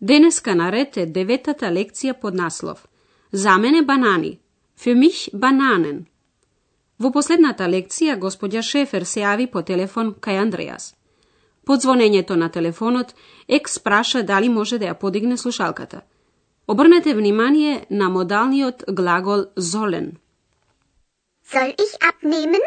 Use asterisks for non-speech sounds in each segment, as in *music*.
Денеска наред е деветата лекција под наслов За мене банани. Für mich bananen. Во последната лекција, господја Шефер се јави по телефон кај Андреас. Под звонењето на телефонот, екс праша дали може да ја подигне слушалката. Обрнете внимание на модалниот глагол sollen. Soll ich abnehmen?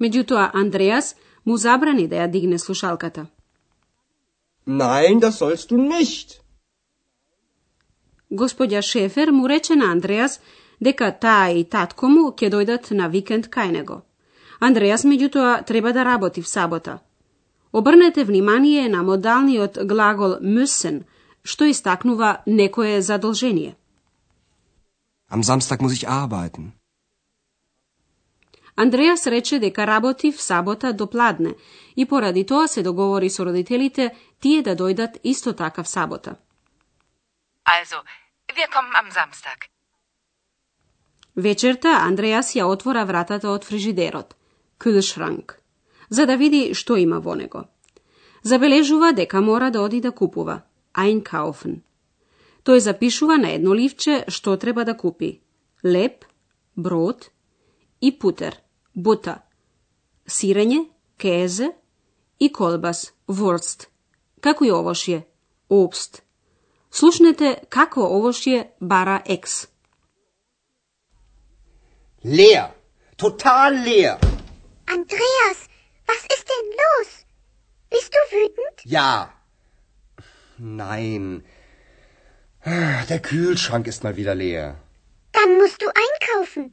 Меѓутоа, Андреас му забрани да ја дигне слушалката. Nein, das sollst du nicht. Господја Шефер му рече на Андреас дека таа и татко му ќе дојдат на викенд кај него. Андреас, меѓутоа, треба да работи в сабота. Обрнете внимание на модалниот глагол müssen, што истакнува некое задолжение. Am Samstag muss ich arbeiten. Андреас рече дека работи в сабота до пладне и поради тоа се договори со родителите тие да дојдат исто така в сабота. Also, wir kommen am Samstag. Вечерта Андреас ја отвора вратата од фрижидерот, Kühlschrank, за да види што има во него. Забележува дека мора да оди да купува, einkaufen. Тој запишува на едно ливче што треба да купи. Леп, брод и путер, Butter, sirenje, käse i kolbas, wurst, kako i ovošje, obst. Slušnete kakvo ovošje bara ex. Leer, total leer. Andreas, was ist denn los? Bist du wütend? Ja. Nein. Der Kühlschrank ist mal wieder leer. Dann musst du einkaufen.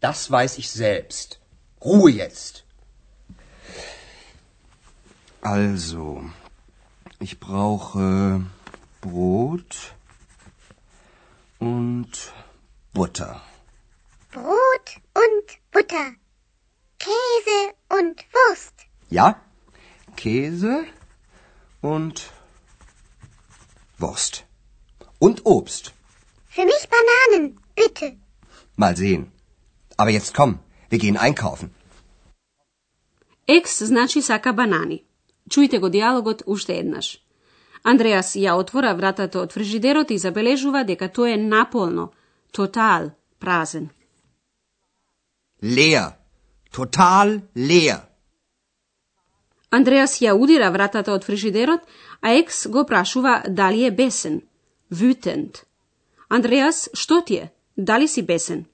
Das weiß ich selbst. Ruhe jetzt. Also, ich brauche Brot und Butter. Brot und Butter. Käse und Wurst. Ja? Käse und Wurst. Und Obst. Für mich Bananen, bitte. Mal sehen. Aber jetzt komm, wir gehen einkaufen. Екс значи сака банани. Чујте го диалогот уште еднаш. Андреас ја отвора вратата од фрижидерот и забележува дека тој е наполно, тотал, празен. Leer. Total leer. Андреас ја удира вратата од фрижидерот, а екс го прашува дали е бесен, wütend. Андреас, што ти е? Дали си бесен?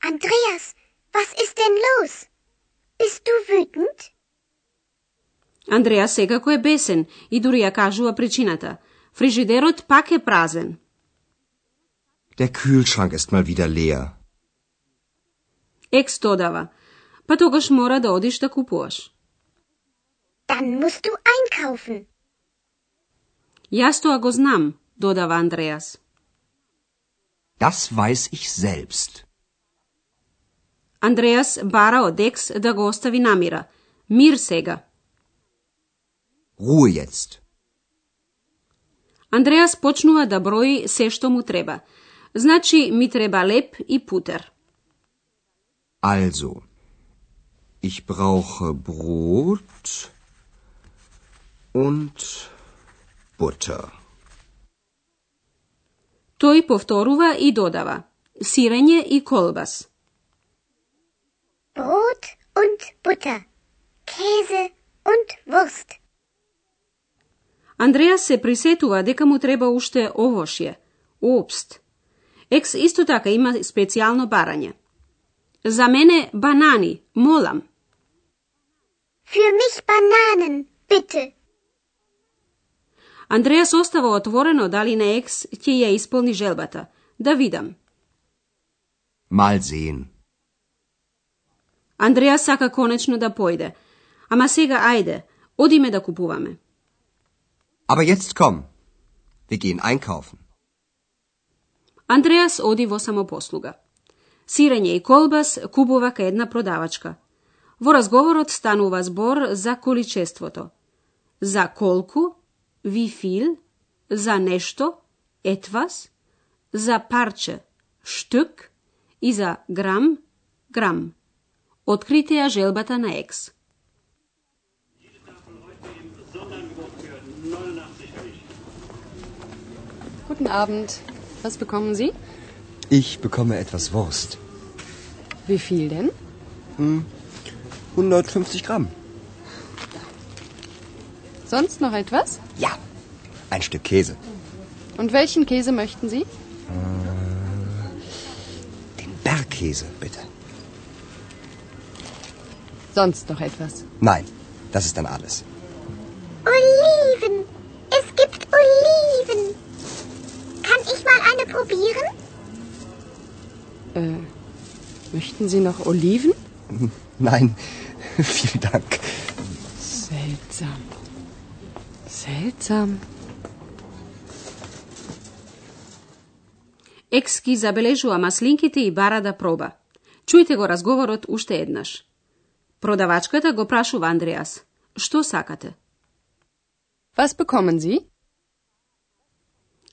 Andreas, was ist denn los? Bist du wütend? Андреас секако е бесен и дури ја кажува причината. Фрижидерот пак е празен. Der Kühlschrank ist mal wieder leer. Екс додава, па тогаш мора да одиш да купуваш. Dann musst du einkaufen. Јас тоа го знам, додава Андреас. Das weiß ich selbst. Андреас бара од Екс да го остави намира. Мир сега. Ruhe jetzt. Андреас почнува да брои се што му треба. Значи, ми треба леп и путер. Also, ich brauche Brot und Butter. Тој повторува и додава. Сирење и колбас. Und Butter. Käse und Wurst. Андреас се присетува дека му треба уште овошје, обст. Екс исто така има специјално барање. За мене банани, молам. Für mich Bananen, bitte. Андреас остава отворено дали на Екс ќе ја исполни желбата. Да видам. Mal sehen. Андреас сака конечно да појде. Ама сега ајде, одиме да купуваме. Aber jetzt komm. Wir gehen einkaufen. Андреас оди во самопослуга. Сирење и колбас купува кај една продавачка. Во разговорот станува збор за количеството. За колку, wie viel, за нешто, etwas, за парче, Stück и за грам, грам. Открите ја желбата на Екс. Guten Abend. Was bekommen Sie? Ich bekomme etwas Wurst. Wie viel denn? 150 Gramm. Sonst noch etwas? Ja, ein Stück Käse. Und welchen Käse möchten Sie? Den Bergkäse, bitte. Sonst noch etwas? Nein, das ist dann alles. Oliven. Es gibt Oliven. Kann ich mal eine probieren? Äh, möchten Sie noch Oliven? *laughs* Nein, *laughs* vielen Dank. Seltsam. Seltsam. Екс ги забележува маслинките и бара да проба. Чујте го разговорот уште еднаш. Продавачката го прашува Андреас. Што сакате? Was bekommen Sie?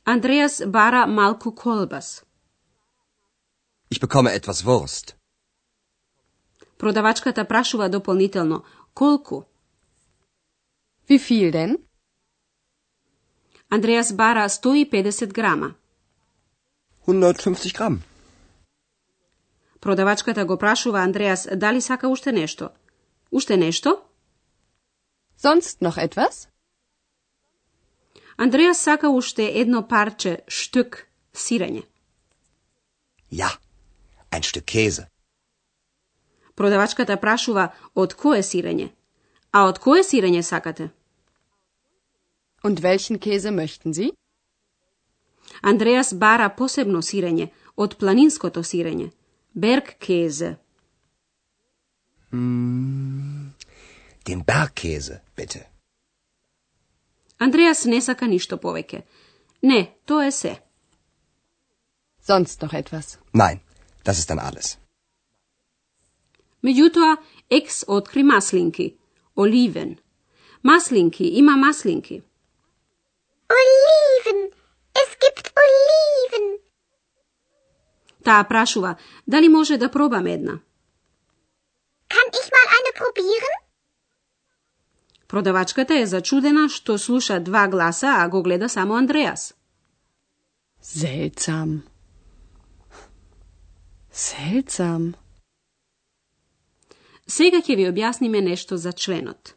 Андреас бара малку колбас. Ich bekomme etwas Wurst. Продавачката прашува дополнително. Колку? Wie viel denn? Андреас бара 150 грама. 150 Gramm. Продавачката го прашува Андреас дали сака уште нешто. Уште нешто? Sonst noch etwas? Андреас сака уште едно парче штук сирење. Ja, ein Stück Käse. Продавачката прашува од кое сирење? А од кое сирење сакате? Und welchen Käse möchten Sie? Андреас бара посебно сирење, од планинското сирење. Бергкезе. Den Bergkäse, bitte. Андреас не сака ништо повеќе. Не, тоа е се. Sonst noch etwas? Nein, das ist dann alles. Меѓутоа, Екс откри маслинки. Оливен. Маслинки, има маслинки. Oliven. Es gibt Oliven. Таа прашува, дали може да пробам една? Kann ich mal eine probieren? Продавачката е зачудена што слуша два гласа, а го гледа само Андреас. Seltsam. Seltsam. Сега ќе ви објасниме нешто за членот.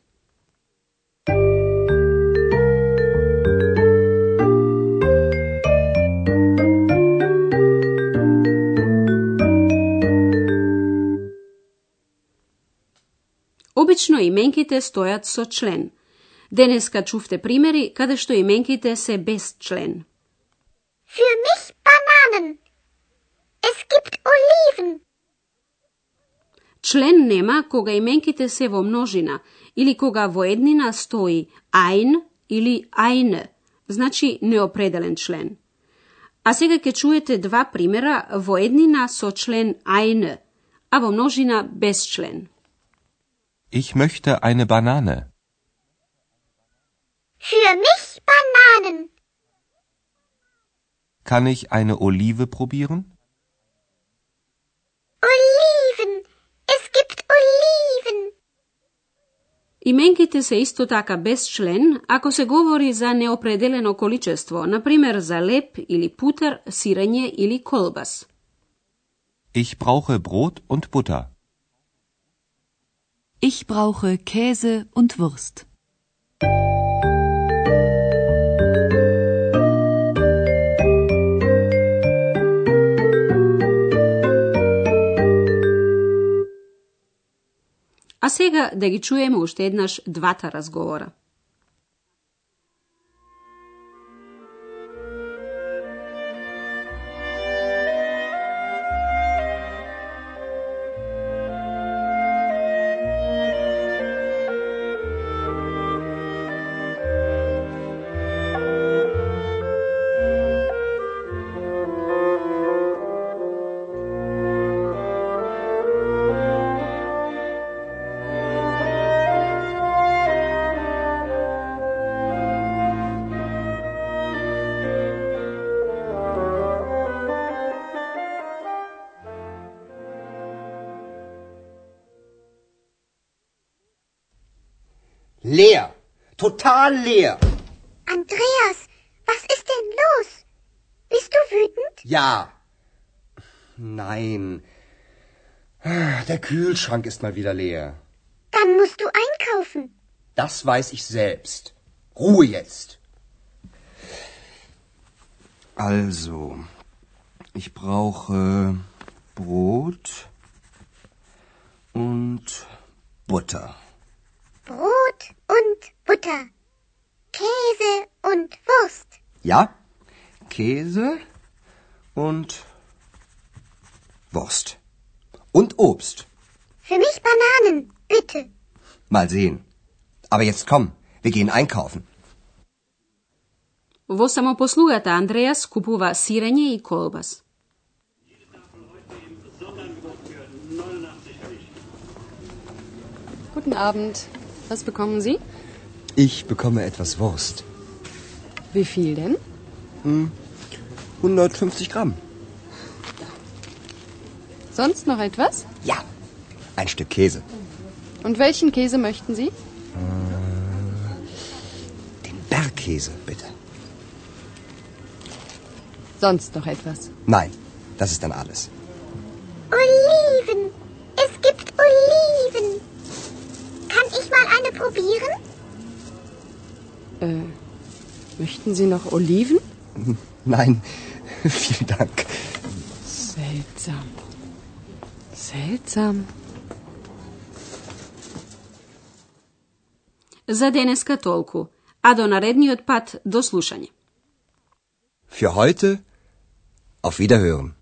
Обично именките стојат со член. Денеска чувте примери каде што именките се без член. Für mich Bananen. Es gibt Oliven. Член нема кога именките се во множина или кога во еднина стои ein или eine, значи неопределен член. А сега ќе чуете два примера во еднина со член eine, а во множина без член. Ich möchte eine Banane. Für mich Bananen. Kann ich eine Olive probieren? Oliven. Es gibt Oliven. Именките се исто така без член ако се говори за неопределено количество, например за леп или путер, сирење или колбас. Ich brauche Brot und Butter. Ich brauche Käse und Wurst. А сега да ги чуеме уште еднаш двата разговора. Leer. Total leer. Andreas, was ist denn los? Bist du wütend? Ja. Nein. Der Kühlschrank ist mal wieder leer. Dann musst du einkaufen. Das weiß ich selbst. Ruhe jetzt. Also, ich brauche Brot und Butter. Brot Butter. Käse und Wurst. Ja? Käse und Wurst. Und Obst. Für mich Bananen, bitte. Mal sehen. Aber jetzt komm, wir gehen einkaufen. Во самопослугата Андреас купува сирење и колбас. Guten Abend. Was bekommen Sie? Ich bekomme etwas Wurst. Wie viel denn? 150 Gramm. Sonst noch etwas? Ja. Ein Stück Käse. Und welchen Käse möchten Sie? Den Bergkäse, bitte. Sonst noch etwas? Nein, das ist dann alles. Möchten Sie noch Oliven? Nein, vielen Dank. Seltsam. Seltsam. За денеска толку, а до наредниот пат до слушање. Für heute auf Wiederhören.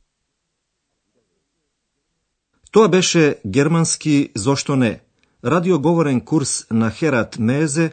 Тоа беше германски зошто не, радиоговорен курс на Херат Мезе